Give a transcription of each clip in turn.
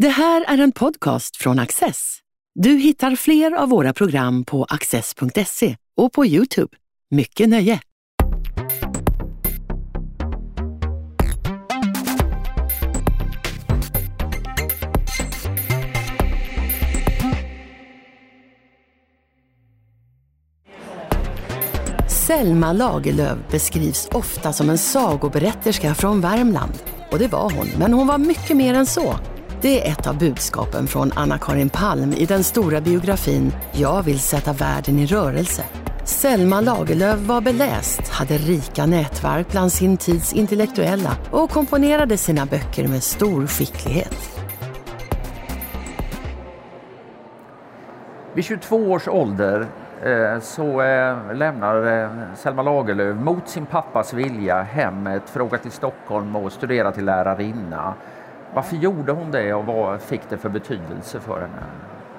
Det här är en podcast från Access. Du hittar fler av våra program på access.se och på Youtube. Mycket nöje! Selma Lagerlöf beskrivs ofta som en sagoberätterska från Värmland. Och det var hon, men hon var mycket mer än så. Det är ett av budskapen från Anna-Karin Palm i den stora biografin Jag vill sätta världen i rörelse. Selma Lagerlöf var beläst, hade rika nätverk bland sin tids intellektuella och komponerade sina böcker med stor skicklighet. Vid 22 års ålder eh, så eh, lämnar eh, Selma Lagerlöf mot sin pappas vilja hemmet för att åka till Stockholm och studera till lärarinna. Varför gjorde hon det och vad fick det för betydelse för henne?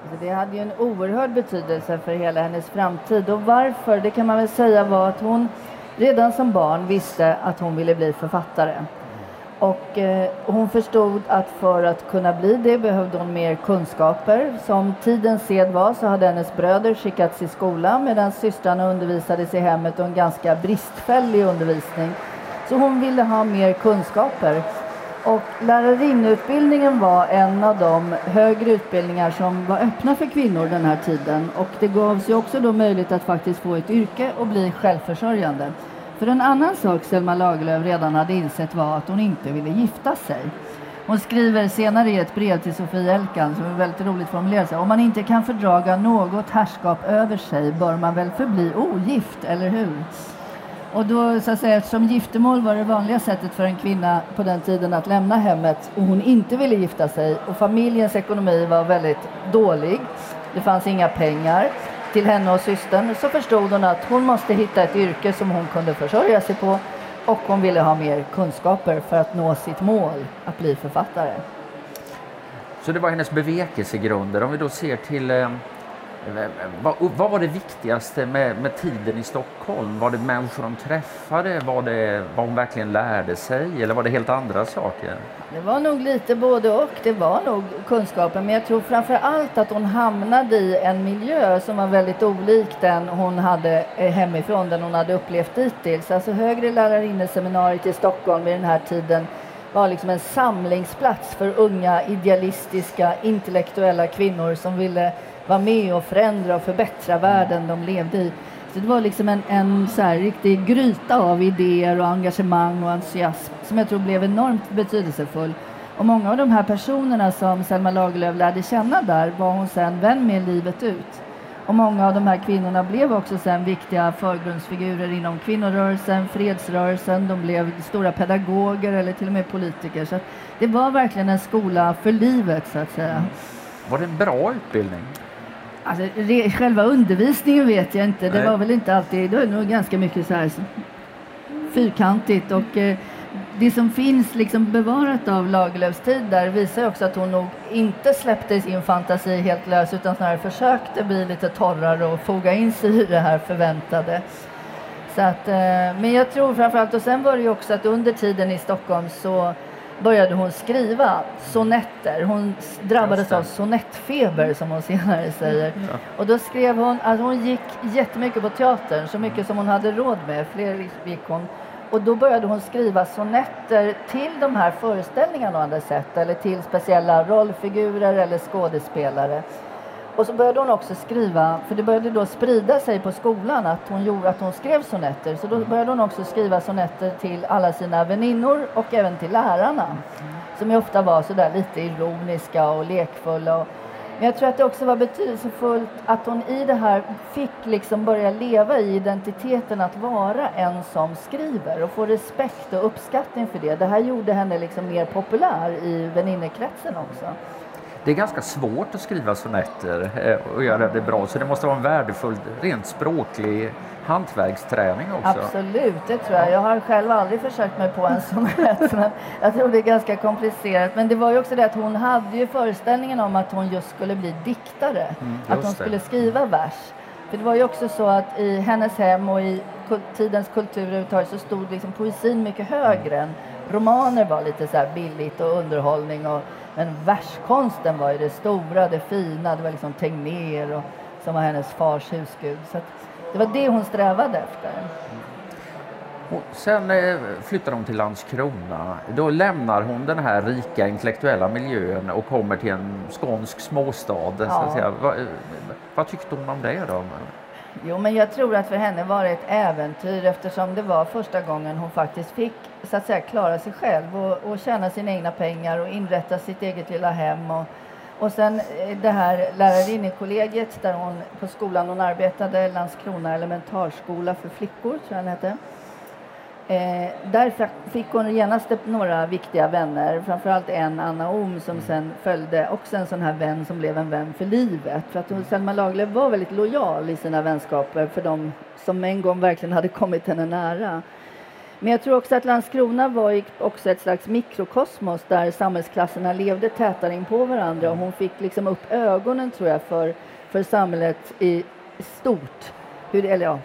Alltså, det hade ju en oerhörd betydelse för hela hennes framtid. Och varför? Det kan man väl säga var att hon redan som barn visste att hon ville bli författare. Och eh, hon förstod att för att kunna bli det behövde hon mer kunskaper. Som tidens sed var så hade hennes bröder skickats i skolan medan systrarna undervisades i hemmet och en ganska bristfällig undervisning. Så hon ville ha mer kunskaper. Och lärarinneutbildningen var en av de högre utbildningar som var öppna för kvinnor den här tiden. Och det gavs ju också då möjlighet att faktiskt få ett yrke och bli självförsörjande. För en annan sak Selma Lagerlöf redan hade insett var att hon inte ville gifta sig. Hon skriver senare i ett brev till Sofie Elkan, som är väldigt roligt formulerat, om man inte kan fördraga något härskap över sig bör man väl förbli ogift, eller hur? Och då, så att säga, eftersom giftermål var det vanliga sättet för en kvinna på den tiden att lämna hemmet. Och hon inte ville gifta sig. Och familjens ekonomi var väldigt dålig, det fanns inga pengar till henne och systern, så förstod hon att hon måste hitta ett yrke som hon kunde försörja sig på. Och hon ville ha mer kunskaper för att nå sitt mål, att bli författare. Så det var hennes bevekelsegrunder. Om vi då ser till eh, Eh, eh, vad, vad, var det viktigaste med, med, tiden i Stockholm? Var det människor hon träffade? Var det vad hon verkligen lärde sig? Eller var det helt andra saker? Det var nog lite både och. Det var nog kunskapen. Men jag tror framför allt att hon hamnade i en miljö som var väldigt olik den hon hade eh, hemifrån, den hon hade upplevt dittills. Alltså högre lärarinneseminariet i Stockholm vid den här tiden var liksom en samlingsplats för unga idealistiska intellektuella kvinnor som ville vara med och förändra och förbättra världen de levde i. Så det var liksom en, en så här riktig gryta av idéer och engagemang och entusiasm som jag tror blev enormt betydelsefull. Och många av de här personerna som Selma Lagerlöf lärde känna där var hon sen vän med livet ut. Och många av de här kvinnorna blev också sen viktiga förgrundsfigurer inom kvinnorörelsen, fredsrörelsen, de blev stora pedagoger eller till och med politiker. Så det var verkligen en skola för livet så att säga. Mm. Var det en bra utbildning? Alltså, re, själva undervisningen vet jag inte. Det Nej. var väl inte alltid, det var nog ganska mycket så här fyrkantigt och eh, det som finns liksom bevarat av Lagerlöfs tid där visar också att hon nog inte släppte sin fantasi helt lös utan snarare försökte bli lite torrare och foga in sig i det här förväntade. Så att, eh, men jag tror framförallt, och sen var det ju också att under tiden i Stockholm så började hon skriva sonetter. Hon drabbades av sonettfeber som hon senare säger. Ja. Och då skrev hon, alltså hon gick jättemycket på teatern, så mycket som hon hade råd med, fler gick hon. Och då började hon skriva sonetter till de här föreställningarna hon hade sett eller till speciella rollfigurer eller skådespelare. Och så började hon också skriva, för det började då sprida sig på skolan att hon, gjorde, att hon skrev sonetter. Så då mm. började hon också skriva sonetter till alla sina väninnor och även till lärarna. Som ju ofta var sådär lite ironiska och lekfulla. Och, men jag tror att det också var betydelsefullt att hon i det här fick liksom börja leva i identiteten att vara en som skriver och få respekt och uppskattning för det. Det här gjorde henne liksom mer populär i väninnekretsen också det är ganska svårt att skriva sonetter eh, och göra det bra så det måste vara en värdefull rent språklig hantverksträning också. Absolut, det tror jag. Jag har själv aldrig försökt mig på en sonett men jag tror det är ganska komplicerat. Men det var ju också det att hon hade ju föreställningen om att hon just skulle bli diktare. Mm, att hon skulle skriva vers. För det var ju också så att i hennes hem och i tidens kultur överhuvudtaget så stod liksom poesin mycket högre än romaner var lite så billigt och underhållning och men verskonsten var ju det stora, det fina, det var liksom Tegnér och som var hennes fars husgud. Så det var det hon strävade efter. Och sen eh, flyttar hon till Landskrona. Då lämnar hon den här rika intellektuella miljön och kommer till en skånsk småstad. Ja. Så att säga. Vad, eh, vad tyckte hon om det då? Jo, men jag tror att för henne var det ett äventyr eftersom det var första gången hon faktiskt fick så att säga klara sig själv och, och tjäna sina egna pengar och inrätta sitt eget lilla hem. Och, och sen eh, det här lärarinnekollegiet där hon på skolan hon arbetade, Landskrona elementarskola för flickor tror jag den hette. Eh, där fick hon genast några viktiga vänner, framförallt en, Anna Ohm, som mm. sen följde, också en sån här vän som blev en vän för livet. För att hon, Selma Lagerlöf var väldigt lojal i sina vänskaper för de som en gång verkligen hade kommit henne nära. Men jag tror också att Landskrona var också ett slags mikrokosmos där samhällsklasserna levde tätare in på varandra och hon fick liksom upp ögonen tror jag för, för samhället i stort. Hur, eller ja,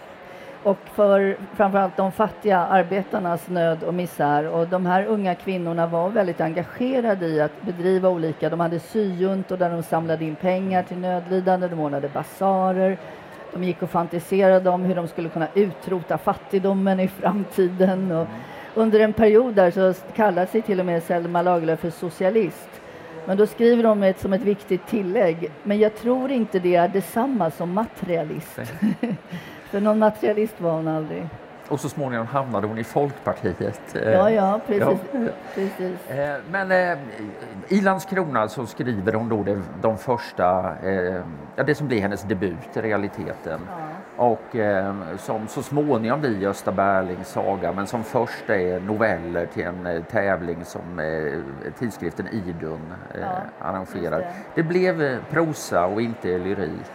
och för framförallt de fattiga arbetarnas nöd och misär. Och de här unga kvinnorna var väldigt engagerade i att bedriva olika, de hade syjuntor där de samlade in pengar till nödlidande, de ordnade basarer, de gick och fantiserade om hur de skulle kunna utrota fattigdomen i framtiden. Och under en period där så kallade sig till och med Selma Lagerlöf för socialist. Men då skriver de ett, som ett viktigt tillägg, men jag tror inte det är detsamma som materialist. För någon materialist var hon aldrig. Och så småningom hamnade hon i Folkpartiet. Ja, ja, precis. Ja. precis. Eh, men eh, i Landskrona så skriver hon då det, de första, eh, ja, det som blir hennes debut i realiteten. Ja. Och som så småningom blir Gösta Berlings saga, men som först är noveller till en tävling som tidskriften Idun ja, arrangerar. Det. det blev prosa och inte lyrik.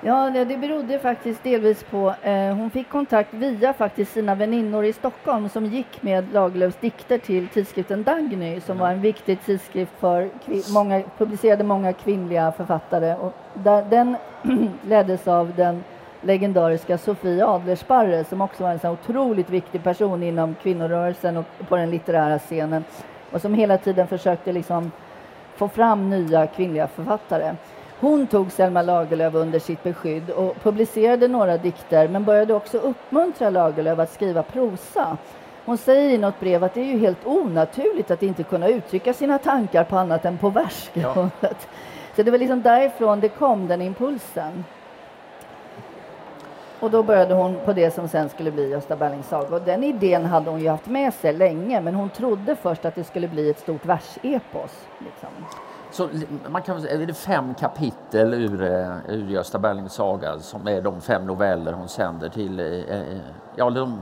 Ja, det, berodde faktiskt delvis på... Eh, hon fick kontakt via faktiskt sina väninnor i Stockholm som gick med Lagerlöfs dikter till tidskriften Dagny som var en viktig tidskrift för många, publicerade många kvinnliga författare. Och där, den leddes av den legendariska Sofie Adlersparre som också var en så otroligt viktig person inom kvinnorörelsen och på den litterära scenen och som hela tiden försökte liksom få fram nya kvinnliga författare. Hon tog Selma Lagerlöf under sitt beskydd och publicerade några dikter men började också uppmuntra Lagerlöf att skriva prosa. Hon säger i något brev att det är ju helt onaturligt att inte kunna uttrycka sina tankar på annat än på vers. Ja. Så det var liksom därifrån det kom, den impulsen. Och då började hon på det som sen skulle bli Gösta Berlings saga. Och den idén hade hon ju haft med sig länge, men hon trodde först att det skulle bli ett stort versepos. Liksom. Så man kan är det fem kapitel ur, eh, ur Gösta Berlings saga som är de fem noveller hon sänder till... Eh, eh, ja, de,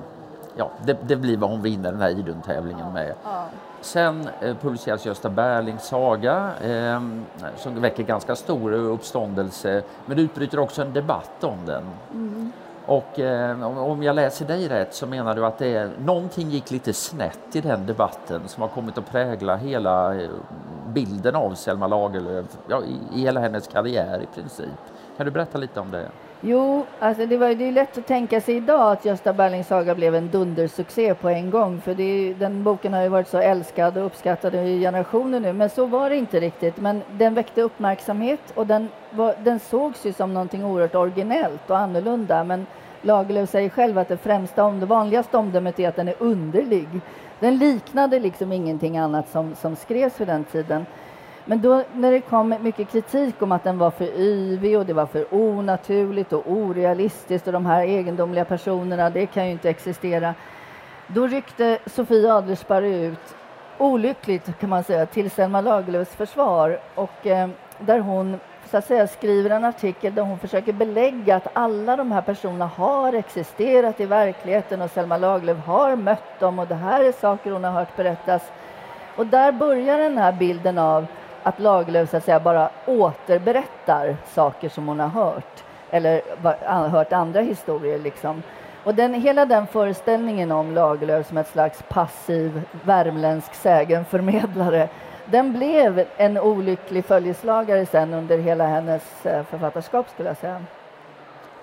ja det, det, blir vad hon vinner den här Idun-tävlingen med. Ja. Sen eh, publiceras Gösta Berlings saga eh, som väcker ganska stor uppståndelse men det utbryter också en debatt om den. Mm. Och eh, om jag läser dig rätt så menar du att det är, någonting gick lite snett i den debatten som har kommit att prägla hela eh, bilden av Selma Lagerlöf, ja, i, i hela hennes karriär i princip. Kan du berätta lite om det? Jo, alltså det, var, det är lätt att tänka sig idag att Gösta Berlings saga blev en dundersuccé på en gång. För det, den boken har ju varit så älskad och uppskattad i generationer nu. Men så var det inte riktigt. Men den väckte uppmärksamhet och den, var, den sågs ju som någonting oerhört originellt och annorlunda. Men Lagerlöf säger själv att det främsta om det vanligaste omdömet är att den är underlig. Den liknade liksom ingenting annat som, som skrevs för den tiden. Men då när det kom mycket kritik om att den var för yvig och det var för onaturligt och orealistiskt och de här egendomliga personerna, det kan ju inte existera. Då ryckte Sofie Adlersparre ut, olyckligt kan man säga, till Selma Lagerlöfs försvar och eh, där hon så att säga, skriver en artikel där hon försöker belägga att alla de här personerna har existerat i verkligheten och Selma Lagerlöf har mött dem och det här är saker hon har hört berättas. Och där börjar den här bilden av att Lagerlöf så att säga bara återberättar saker som hon har hört eller hört andra historier. Liksom. Och den, hela den föreställningen om Lagerlöf som ett slags passiv värmländsk sägenförmedlare den blev en olycklig följeslagare sen under hela hennes eh, författarskap skulle jag säga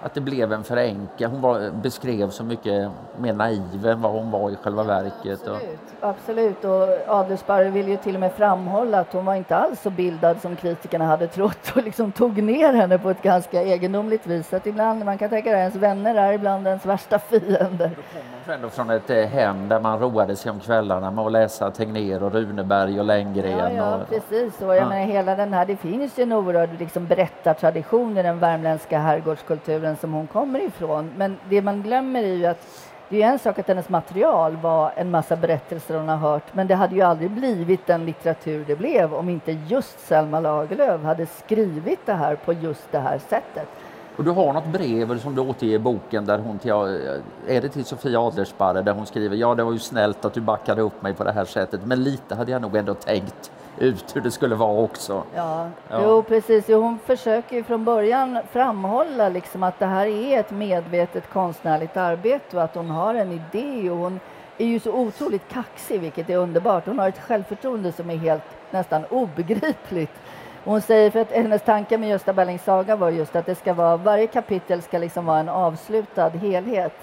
att det blev en för enkel. Hon var, beskrevs så mycket mer naiv än vad hon var i själva verket. Absolut, absolut. och Adelsparre vill ju till och med framhålla att hon var inte alls så bildad som kritikerna hade trott och liksom tog ner henne på ett ganska egendomligt vis. Så att ibland, man kan tänka att ens vänner är ibland ens värsta fiender. Då kom hon från ett eh, hem där man roade sig om kvällarna med att läsa Tegnér och Runeberg och Lenngren. Ja, ja och, precis. Och jag ja. menar, hela den här, det finns ju en oerhörd liksom, berättartradition i den värmländska herrgårdskulturen som hon kommer ifrån. Men det man glömmer är ju att det är en sak att hennes material var en massa berättelser hon har hört, men det hade ju aldrig blivit den litteratur det blev om inte just Selma Lagerlöf hade skrivit det här på just det här sättet. Och du har något brev som du återger i boken där hon till, är det till Sofia Adlersparre där hon skriver ja det var ju snällt att du backade upp mig på det här sättet men lite hade jag nog ändå tänkt ut hur det skulle vara också. Ja, ja. Jo, precis. Jo, hon försöker ju från början framhålla liksom att det här är ett medvetet konstnärligt arbete och att hon har en idé och hon är ju så otroligt kaxig, vilket är underbart. Hon har ett självförtroende som är helt nästan obegripligt. Hon säger för att hennes tanke med Gösta Berlings saga var just att det ska vara, varje kapitel ska liksom vara en avslutad helhet.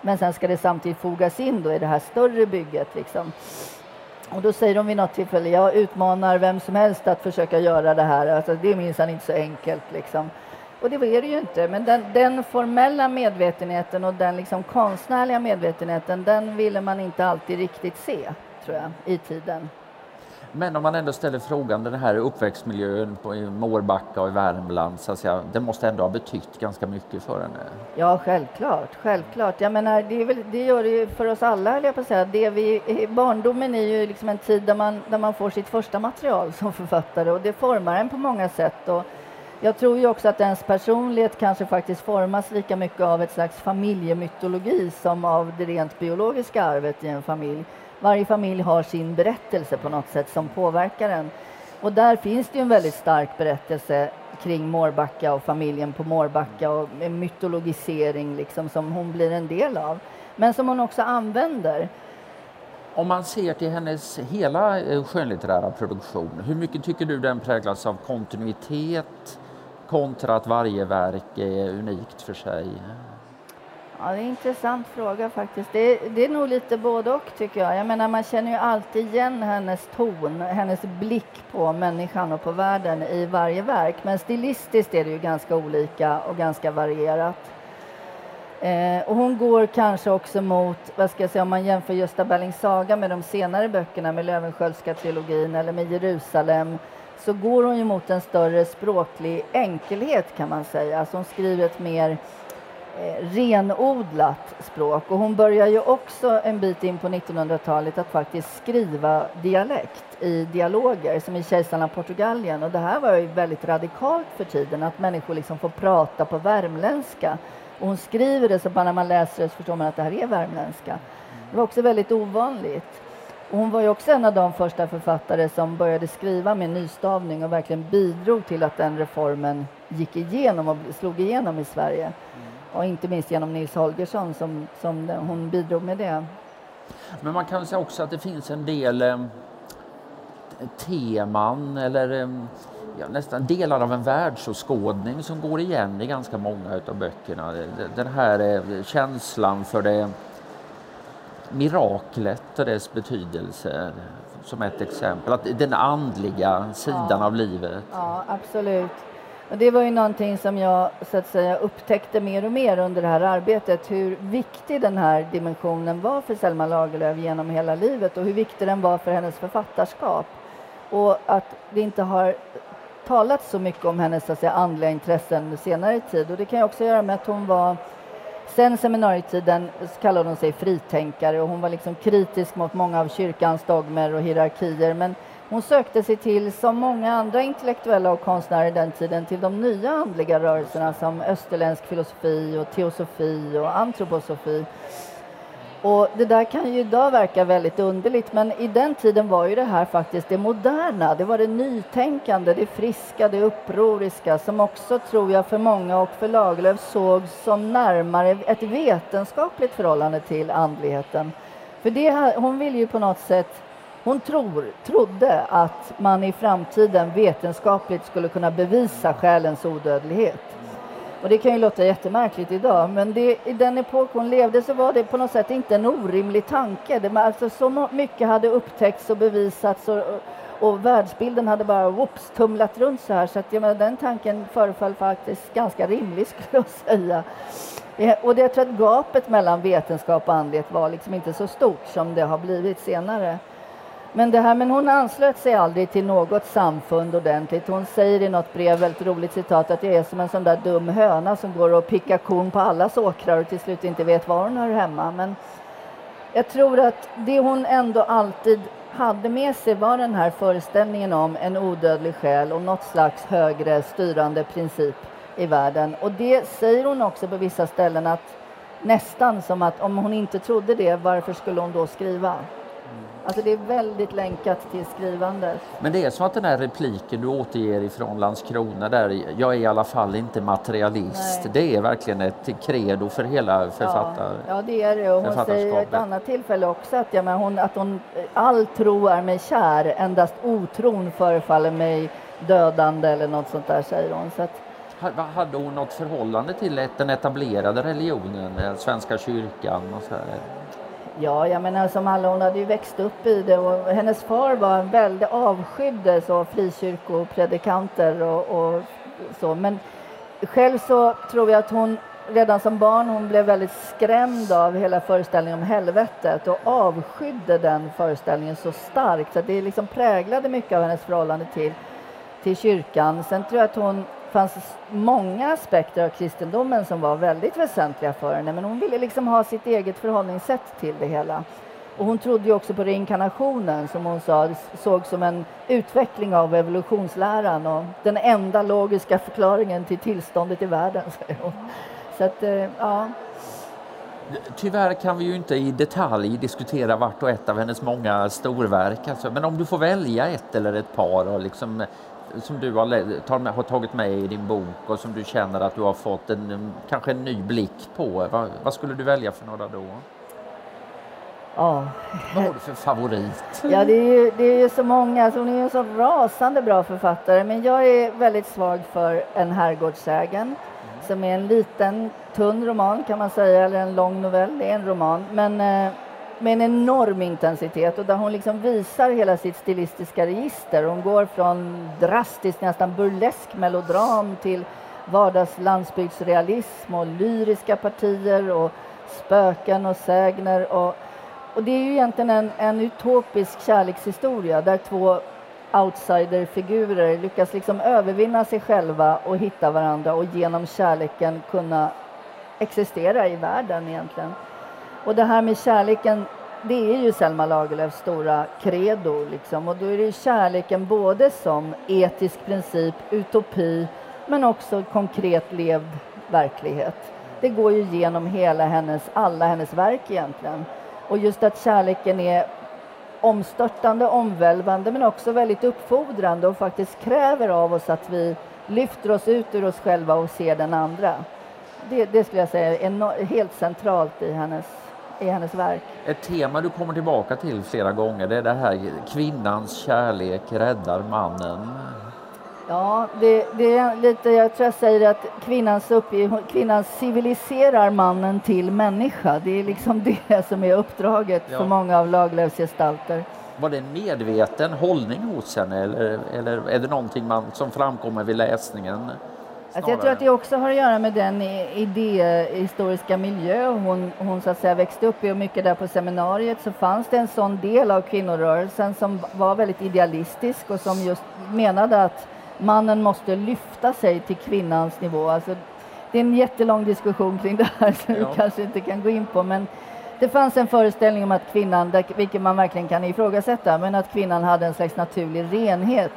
Men sen ska det samtidigt fogas in då i det här större bygget. Liksom. Och då säger de vid något tillfälle, jag utmanar vem som helst att försöka göra det här. Alltså, det är minsann inte så enkelt. Liksom. Och det är det ju inte. Men den, den formella medvetenheten och den liksom konstnärliga medvetenheten, den ville man inte alltid riktigt se, tror jag, i tiden. Men om man ändå ställer frågan, den här uppväxtmiljön på, i Mårbacka och i Värmland, så att säga, det måste ändå ha betytt ganska mycket för henne? Ja, självklart. självklart. Jag menar, det, väl, det gör det ju för oss alla, jag på säga. Det vi, barndomen är ju liksom en tid där man, där man får sitt första material som författare och det formar en på många sätt. Och jag tror ju också att ens personlighet kanske faktiskt formas lika mycket av ett slags familjemytologi som av det rent biologiska arvet i en familj varje familj har sin berättelse på något sätt som påverkar en. Och där finns det en väldigt stark berättelse kring Mårbacka och familjen på Mårbacka och en mytologisering liksom som hon blir en del av. Men som hon också använder. Om man ser till hennes hela eh, skönlitterära produktion, hur mycket tycker du den präglas av kontinuitet kontra att varje verk är unikt för sig? Ja, det är en intressant fråga faktiskt. Det är, det är nog lite både och tycker jag. Jag menar, man känner ju alltid igen hennes ton, hennes blick på människan och på världen i varje verk. Men stilistiskt är det ju ganska olika och ganska varierat. Eh, och hon går kanske också mot, vad ska jag säga, om man jämför Gösta Berlings saga med de senare böckerna med Löwenskiöldska trilogin eller med Jerusalem så går hon ju mot en större språklig enkelhet kan man säga. Alltså hon skriver ett mer eh, renodlat språk. Och hon börjar ju också en bit in på 1900-talet att faktiskt skriva dialekt i dialoger, som i Kejsarna av Portugalien. Och det här var ju väldigt radikalt för tiden, att människor liksom får prata på värmländska. Och hon skriver det så bara när man läser det så förstår man att det här är värmländska. Det var också väldigt ovanligt. Hon var ju också en av de första författare som började skriva med nystavning och verkligen bidrog till att den reformen gick igenom och slog igenom i Sverige och inte minst genom Nils Holgersson som, som hon bidrog med det. Men man kan säga också att det finns en del eh, teman eller eh, ja, nästan delar av en världsåskådning som går igen i ganska många av böckerna. Den här eh, känslan för det miraklet och dess betydelse som ett exempel. Att den andliga sidan ja. av livet. Ja, absolut. Och det var ju någonting som jag så att säga, upptäckte mer och mer under det här arbetet, hur viktig den här dimensionen var för Selma Lagerlöf genom hela livet och hur viktig den var för hennes författarskap. Och att det inte har talats så mycket om hennes så att säga, andliga intressen senare tid. Och det kan ju också göra med att hon var Sen seminarietiden kallade hon sig fritänkare och hon var liksom kritisk mot många av kyrkans dogmer och hierarkier. Men hon sökte sig till, som många andra intellektuella och konstnärer den tiden, till de nya andliga rörelserna som österländsk filosofi och teosofi och antroposofi. Och det där kan ju idag verka väldigt underligt, men i den tiden var ju det här faktiskt det moderna. Det var det nytänkande, det friska, det upproriska som också, tror jag, för många och för Lagerlöf sågs som närmare ett vetenskapligt förhållande till andligheten. För det, hon vill ju på något sätt hon tror, trodde att man i framtiden vetenskapligt skulle kunna bevisa själens odödlighet. Och det kan ju låta jättemärkligt idag, men det, i den epok hon levde så var det på något sätt inte en orimlig tanke. Det, alltså, så mycket hade upptäckts och bevisats och, och världsbilden hade bara whoops, tumlat runt så här så att jag menar, den tanken föreföll faktiskt ganska rimlig skulle jag säga. Eh, och det, jag tror att gapet mellan vetenskap och andlighet var liksom inte så stort som det har blivit senare. Men, det här, men hon anslöt sig aldrig till något samfund ordentligt. Hon säger i något brev, väldigt roligt citat, att jag är som en sån där dum höna som går och pickar korn på allas åkrar och till slut inte vet var hon hör hemma. Men jag tror att det hon ändå alltid hade med sig var den här föreställningen om en odödlig själ och något slags högre styrande princip i världen. Och det säger hon också på vissa ställen att nästan som att om hon inte trodde det, varför skulle hon då skriva? Alltså det är väldigt länkat till skrivandet. Men det är som att den här repliken du återger ifrån Landskrona där, jag är i alla fall inte materialist. Nej. Det är verkligen ett credo för hela författar... Ja, ja det är det. Och hon säger ett annat tillfälle också att, ja, men hon, att hon, all tro är mig kär, endast otron förefaller mig dödande eller något sånt där säger hon. Så att, hade hon något förhållande till den etablerade religionen, Svenska kyrkan och så här? Ja, jag menar som alla, alltså, hon hade ju växt upp i det och hennes far var en väldigt avskydde så frikyrkopredikanter och, och så. Men själv så tror jag att hon redan som barn hon blev väldigt skrämd av hela föreställningen om helvetet och avskydde den föreställningen så starkt så det liksom präglade mycket av hennes förhållande till, till kyrkan. Sen tror jag att hon fanns många aspekter av kristendomen som var väldigt väsentliga för henne men hon ville liksom ha sitt eget förhållningssätt till det hela. Och hon trodde ju också på reinkarnationen som hon sa, såg som en utveckling av evolutionsläran och den enda logiska förklaringen till tillståndet i världen, säger hon. Så att, eh, ja. Tyvärr kan vi ju inte i detalj diskutera vart och ett av hennes många storverk. Alltså, men om du får välja ett eller ett par och liksom som du har, har, tagit med i din bok och som du känner att du har fått en, kanske en ny blick på? Vad, vad skulle du välja för några då? Ja. Vad har du för favorit? Ja, det är ju, det är ju så många. Alltså hon är ju en så rasande bra författare. Men jag är väldigt svag för En herrgårdsägen mm. som är en liten, tunn roman kan man säga, eller en lång novell. Det är en roman. Men eh, med en enorm intensitet och där hon liksom visar hela sitt stilistiska register. Hon går från drastiskt, nästan burlesk melodram till vardags landsbygdsrealism och lyriska partier och spöken och sägner. Och, och det är ju egentligen en, en utopisk kärlekshistoria där två outsiderfigurer lyckas liksom övervinna sig själva och hitta varandra och genom kärleken kunna existera i världen egentligen. Och det här med kärleken, det är ju Selma Lagerlöfs stora credo. Liksom. Och då är det kärleken både som etisk princip, utopi, men också konkret levd verklighet. Det går ju genom hela hennes, alla hennes verk egentligen. Och just att kärleken är omstörtande, omvälvande men också väldigt uppfordrande och faktiskt kräver av oss att vi lyfter oss ut ur oss själva och ser den andra. Det, det skulle jag säga är helt centralt i hennes i hennes verk. Ett tema du kommer tillbaka till flera gånger det är det här kvinnans kärlek räddar mannen. Ja, det, det är lite, jag tror jag säger att kvinnans, uppgift, kvinnan civiliserar mannen till människa. Det är liksom det som är uppdraget ja. för många av Lagerlöfs gestalter. Var det en medveten hållning hos henne eller, eller är det någonting man, som framkommer vid läsningen? Alltså jag tror att det också har att göra med den idéhistoriska miljö hon, hon så att säga växte upp i och mycket där på seminariet så fanns det en sån del av kvinnorörelsen som var väldigt idealistisk och som just menade att mannen måste lyfta sig till kvinnans nivå. Alltså, det är en jättelång diskussion kring det här som ja. vi kanske inte kan gå in på men det fanns en föreställning om att kvinnan, vilket man verkligen kan ifrågasätta, men att kvinnan hade en slags naturlig renhet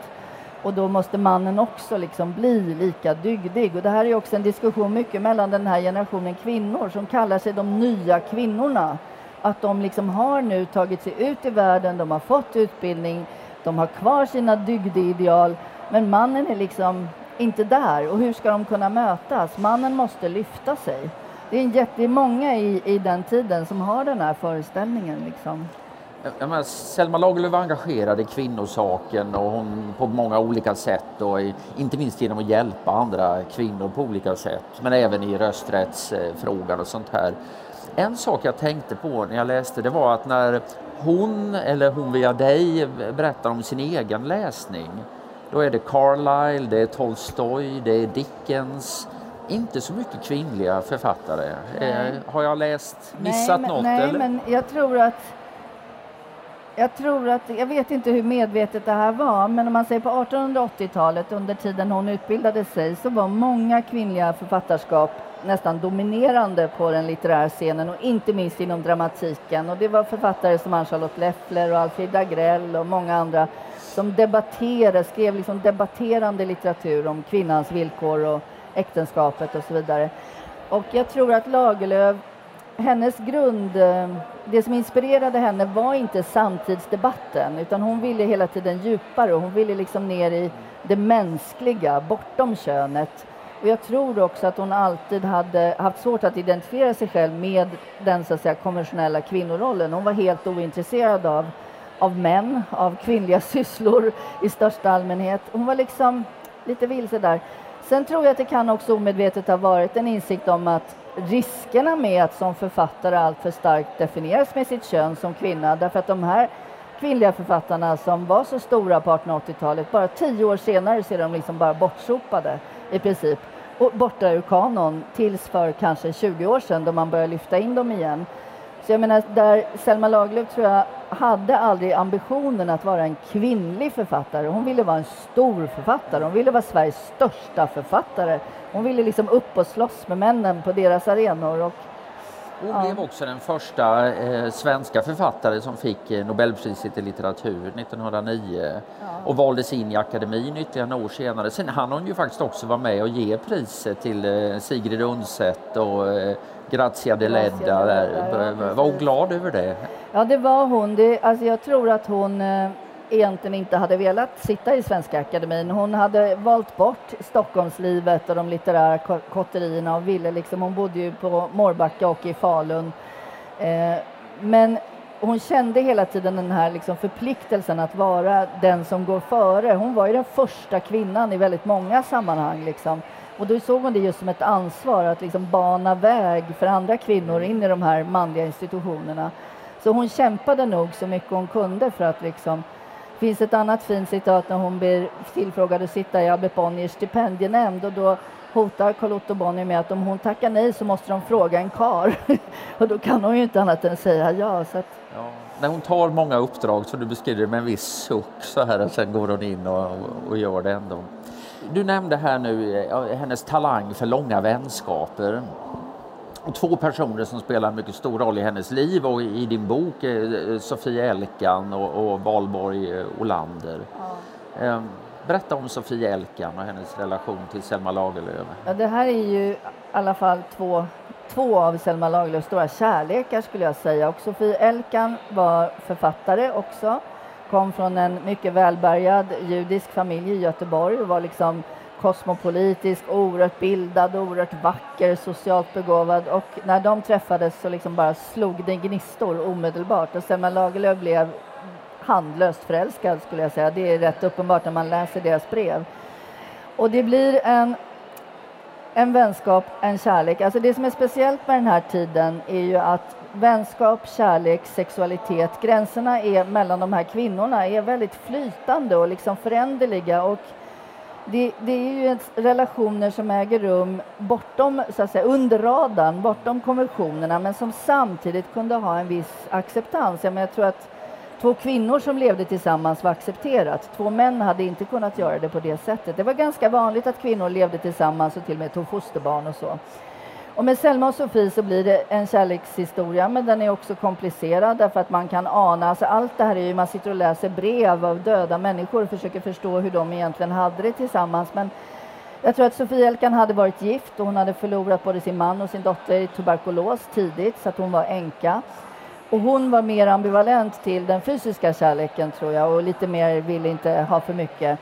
och då måste mannen också liksom bli lika dygdig. Och det här är också en diskussion mycket mellan den här generationen kvinnor som kallar sig de nya kvinnorna. Att de liksom har nu tagit sig ut i världen, de har fått utbildning, de har kvar sina dygdeideal, men mannen är liksom inte där. Och hur ska de kunna mötas? Mannen måste lyfta sig. Det är, jätte, många i, i den tiden som har den här föreställningen. Liksom. Jag menar, Selma Lagerlöf var engagerad i kvinnosaken och hon på många olika sätt och inte minst genom att hjälpa andra kvinnor på olika sätt men även i rösträttsfrågan och sånt här. En sak jag tänkte på när jag läste det var att när hon eller hon via dig berättar om sin egen läsning då är det Carlyle, det är Tolstoj, det är Dickens inte så mycket kvinnliga författare. Eh, har jag läst, missat nej, men, något? Nej, eller? men jag tror att jag tror att, jag vet inte hur medvetet det här var, men om man säger på 1880-talet, under tiden hon utbildade sig, så var många kvinnliga författarskap nästan dominerande på den litterära scenen och inte minst inom dramatiken. Och det var författare som Ann-Charlotte Leffler och Alfred Agrell och många andra som debatterade, skrev liksom debatterande litteratur om kvinnans villkor och äktenskapet och så vidare. Och jag tror att Lagerlöf, hennes grund, eh, det som inspirerade henne var inte samtidsdebatten utan hon ville hela tiden djupare hon ville liksom ner i det mänskliga, bortom könet. Och jag tror också att hon alltid hade haft svårt att identifiera sig själv med den så att säga, konventionella kvinnorollen. Hon var helt ointresserad av, av män, av kvinnliga sysslor i största allmänhet. Hon var liksom lite vilse där. Sen tror jag att det kan också omedvetet ha varit en insikt om att riskerna med att som författare alltför starkt definieras med sitt kön som kvinna, därför att de här kvinnliga författarna som var så stora på 1880-talet, bara tio år senare så är de liksom bara bortsopade i princip och borta ur kanon tills för kanske 20 år sedan då man började lyfta in dem igen. Så jag menar, där Selma Lagerlöf tror jag hade aldrig ambitionen att vara en kvinnlig författare. Hon ville vara en stor författare. Hon ville vara Sveriges största författare. Hon ville liksom upp och slåss med männen på deras arenor. Och, hon ja. blev också den första eh, svenska författare som fick eh, Nobelpriset i litteratur 1909 ja. och valdes in i akademin ytterligare några år senare. Sen hann hon ju faktiskt också vara med och ge priset till eh, Sigrid Undset och eh, Grazia Deledda. Där. Var hon glad över det? Ja, det var hon. Det, alltså jag tror att hon eh, egentligen inte hade velat sitta i Svenska Akademin. Hon hade valt bort Stockholmslivet och de litterära kotterierna och ville liksom, hon bodde ju på Mårbacka och i Falun. Eh, men hon kände hela tiden den här liksom förpliktelsen att vara den som går före. Hon var ju den första kvinnan i väldigt många sammanhang. Liksom. Och då såg hon det just som ett ansvar att liksom bana väg för andra kvinnor in i de här manliga institutionerna. Så hon kämpade nog så mycket hon kunde för att liksom finns ett annat fint citat när hon blir tillfrågad att sitta i Abbe Bonniers stipendienämnd och då hotar Carl-Otto Bonnier med att om hon tackar nej så måste de fråga en kar. och då kan hon ju inte annat än säga ja. Så att... ja. När hon tar många uppdrag, så du beskriver det med en viss suck så här, och sen går hon in och, och gör det ändå. Du nämnde här nu hennes talang för långa vänskaper. Och två personer som spelar en mycket stor roll i hennes liv och i din bok, eh, Sofie Elkan och, och Valborg eh, Olander. Ja. Ehm, berätta om Sofie Elkan och hennes relation till Selma Lagerlöf. Ja, det här är ju i alla fall två, två av Selma Lagerlöfs stora kärlekar skulle jag säga. Och Sofie Elkan var författare också kom från en mycket välbärgad judisk familj i Göteborg och var liksom kosmopolitisk, oerhört bildad, oerhört vacker, socialt begåvad och när de träffades så liksom bara slog det gnistor omedelbart och Selma Lagerlöf blev handlöst förälskad skulle jag säga. Det är rätt uppenbart när man läser deras brev. Och det blir en, en vänskap, en kärlek. Alltså det som är speciellt med den här tiden är ju att vänskap, kärlek, sexualitet, gränserna är mellan de här kvinnorna är väldigt flytande och liksom föränderliga och det, det, är ju relationer som äger rum bortom, så att säga, under radarn, bortom konventionerna men som samtidigt kunde ha en viss acceptans. Jag, menar, jag tror att två kvinnor som levde tillsammans var accepterat. Två män hade inte kunnat göra det på det sättet. Det var ganska vanligt att kvinnor levde tillsammans och till och med tog fosterbarn och så. Och med Selma och Sofie så blir det en kärlekshistoria, men den är också komplicerad därför att man kan ana, alltså allt det här är ju, man sitter och läser brev av döda människor och försöker förstå hur de egentligen hade det tillsammans. Men jag tror att Sofie Elkan hade varit gift och hon hade förlorat både sin man och sin dotter i tuberkulos tidigt så att hon var änka. Och hon var mer ambivalent till den fysiska kärleken tror jag och lite mer ville inte ha för mycket.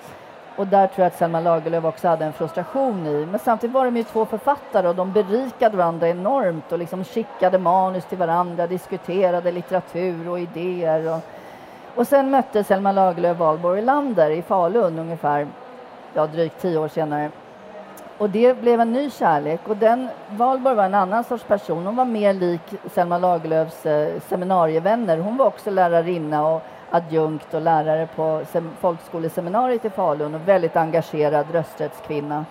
Och där tror jag att Selma Lagerlöf också hade en frustration i. Men samtidigt var de ju två författare och de berikade varandra enormt och liksom skickade manus till varandra, diskuterade litteratur och idéer. Och, och sen mötte Selma Lagerlöf Valborg Lander i Falun ungefär, ja drygt tio år senare. Och det blev en ny kärlek och den, Valborg var en annan sorts person. Hon var mer lik Selma Lagerlöfs eh, seminarievänner. Hon var också lärarinna och adjunkt och lärare på folkskoleseminariet i Falun och väldigt engagerad rösträttskvinna.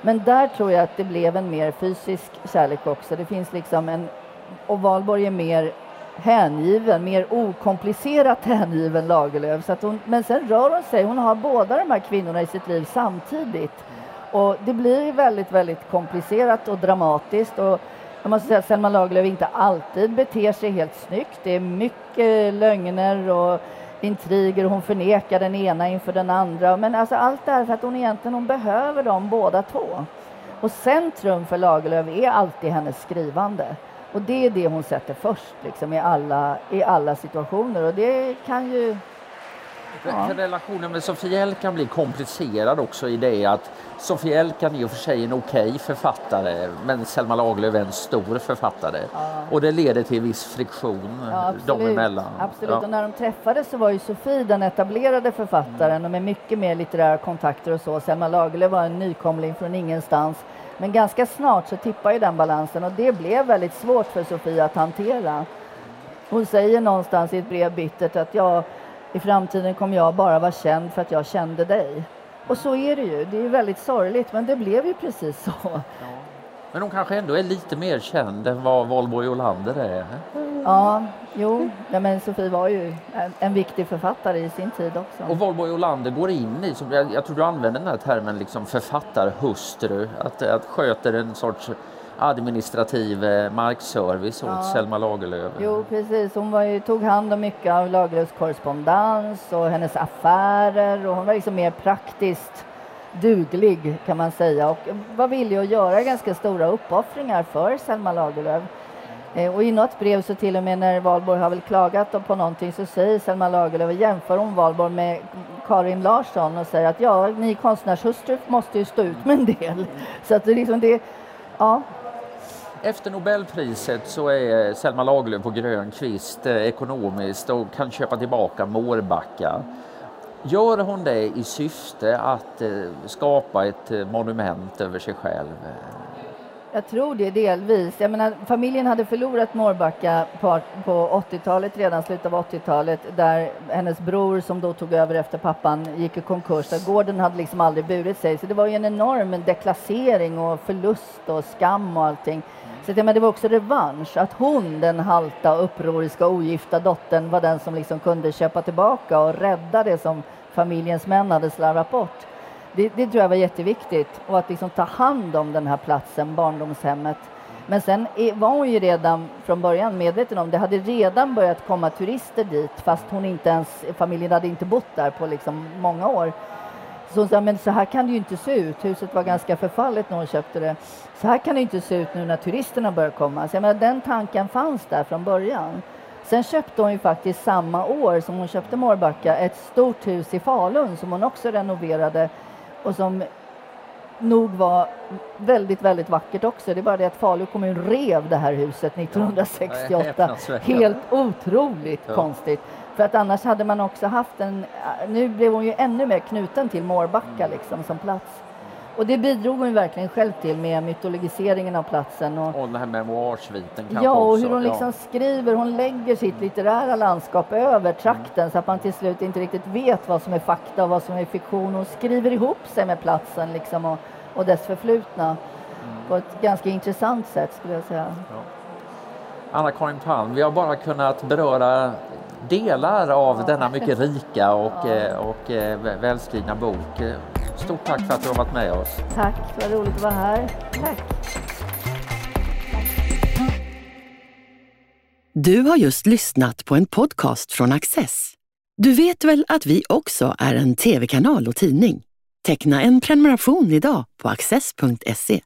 Men där tror jag att det blev en mer fysisk kärlek också. Det finns liksom en, och Valborg är mer hängiven, mer okomplicerat hängiven Lagerlöf. Så att hon, men sen rör hon sig, hon har båda de här kvinnorna i sitt liv samtidigt. Och det blir väldigt, väldigt komplicerat och dramatiskt. Och jag måste säga att Selma Lagerlöf inte alltid beter sig helt snyggt. Det är mycket lögner och intriger. Hon förnekar den ena inför den andra. Men alltså allt det här för att hon egentligen hon behöver dem båda två. Och centrum för Lagerlöf är alltid hennes skrivande. Och det är det hon sätter först liksom, i, alla, i alla situationer. Och det kan ju Ja. Relationen med Sofie Elkan blir komplicerad också i det att Sofie Elkan är i och för sig en okej okay författare men Selma Lagerlöf är en stor författare. Ja. Och det leder till viss friktion ja, dem emellan. Absolut, ja. och när de träffades så var ju Sofie den etablerade författaren och med mycket mer litterära kontakter och så. Selma Lagerlöf var en nykomling från ingenstans. Men ganska snart så tippar ju den balansen och det blev väldigt svårt för Sofie att hantera. Hon säger någonstans i ett brev bittert att jag i framtiden kommer jag bara vara känd för att jag kände dig. Och så är det ju. Det är väldigt sorgligt, men det blev ju precis så. Ja. Men hon kanske ändå är lite mer känd än vad Valborg Olander är? Ja, jo, ja, men Sofie var ju en, en, viktig författare i sin tid också. Och Valborg Olander går in i, som jag, jag tror du använder den här termen, liksom författarhustru, att, att sköter en sorts administrativ eh, markservice åt ja. Selma Lagerlöf. Jo, precis. Hon ju, tog hand om mycket av Lagerlöfs korrespondens och hennes affärer och hon var liksom mer praktiskt duglig kan man säga och var villig att göra ganska stora uppoffringar för Selma Lagerlöf. Eh, och i något brev så till och med när Valborg har väl klagat på någonting så säger Selma Lagerlöf, jämför hon Valborg med Karin Larsson och säger att ja, ni konstnärshustrur måste ju stå ut med en del. Så att det, liksom det, ja, efter Nobelpriset så är Selma Lagerlöf på grön kvist eh, ekonomiskt och kan köpa tillbaka Mårbacka. Gör hon det i syfte att eh, skapa ett eh, monument över sig själv? Jag tror det delvis. Jag menar, familjen hade förlorat Mårbacka på, på 80-talet, redan slutet av 80-talet, där hennes bror som då tog över efter pappan gick i konkurs. Där gården hade liksom aldrig burit sig. Så det var ju en enorm deklassering och förlust och skam och allting. Så det, men det var också revansch, att hon, den halta, upproriska, ogifta dottern var den som liksom kunde köpa tillbaka och rädda det som familjens män hade slarvat bort. Det, det tror jag var jätteviktigt och att liksom ta hand om den här platsen, barndomshemmet. Men sen var hon ju redan från början medveten om det hade redan börjat komma turister dit fast hon inte ens, familjen hade inte bott där på liksom många år. Så hon sa, men så här kan det ju inte se ut. Huset var ganska förfallet när hon köpte det. Så här kan det inte se ut nu när turisterna börjar komma. Så jag menar, den tanken fanns där från början. Sen köpte hon ju faktiskt samma år som hon köpte Mårbacka ett stort hus i Falun som hon också renoverade och som nog var väldigt, väldigt vackert också. Det är bara det att Falu kommun rev det här huset 1968. Ja, Helt otroligt ja. konstigt. För att annars hade man också haft en... Nu blev hon ju ännu mer knuten till Mårbacka mm. liksom som plats. Och det bidrog hon verkligen själv till med mytologiseringen av platsen. Och, och den här memoarsviten kanske Ja, och hur hon liksom ja. skriver. Hon lägger sitt litterära landskap över trakten mm. så att man till slut inte riktigt vet vad som är fakta och vad som är fiktion. Hon skriver ihop sig med platsen liksom och, och dess förflutna mm. på ett ganska intressant sätt skulle jag säga. Ja. Anna-Karin Palm, vi har bara kunnat beröra delar av denna mycket rika och, eh, och eh, välskrivna bok. Stort tack för att du har varit med oss. Tack, vad roligt att vara här. Tack. Du har just lyssnat på en podcast från Access. Du vet väl att vi också är en tv-kanal och tidning? Teckna en prenumeration idag på access.se.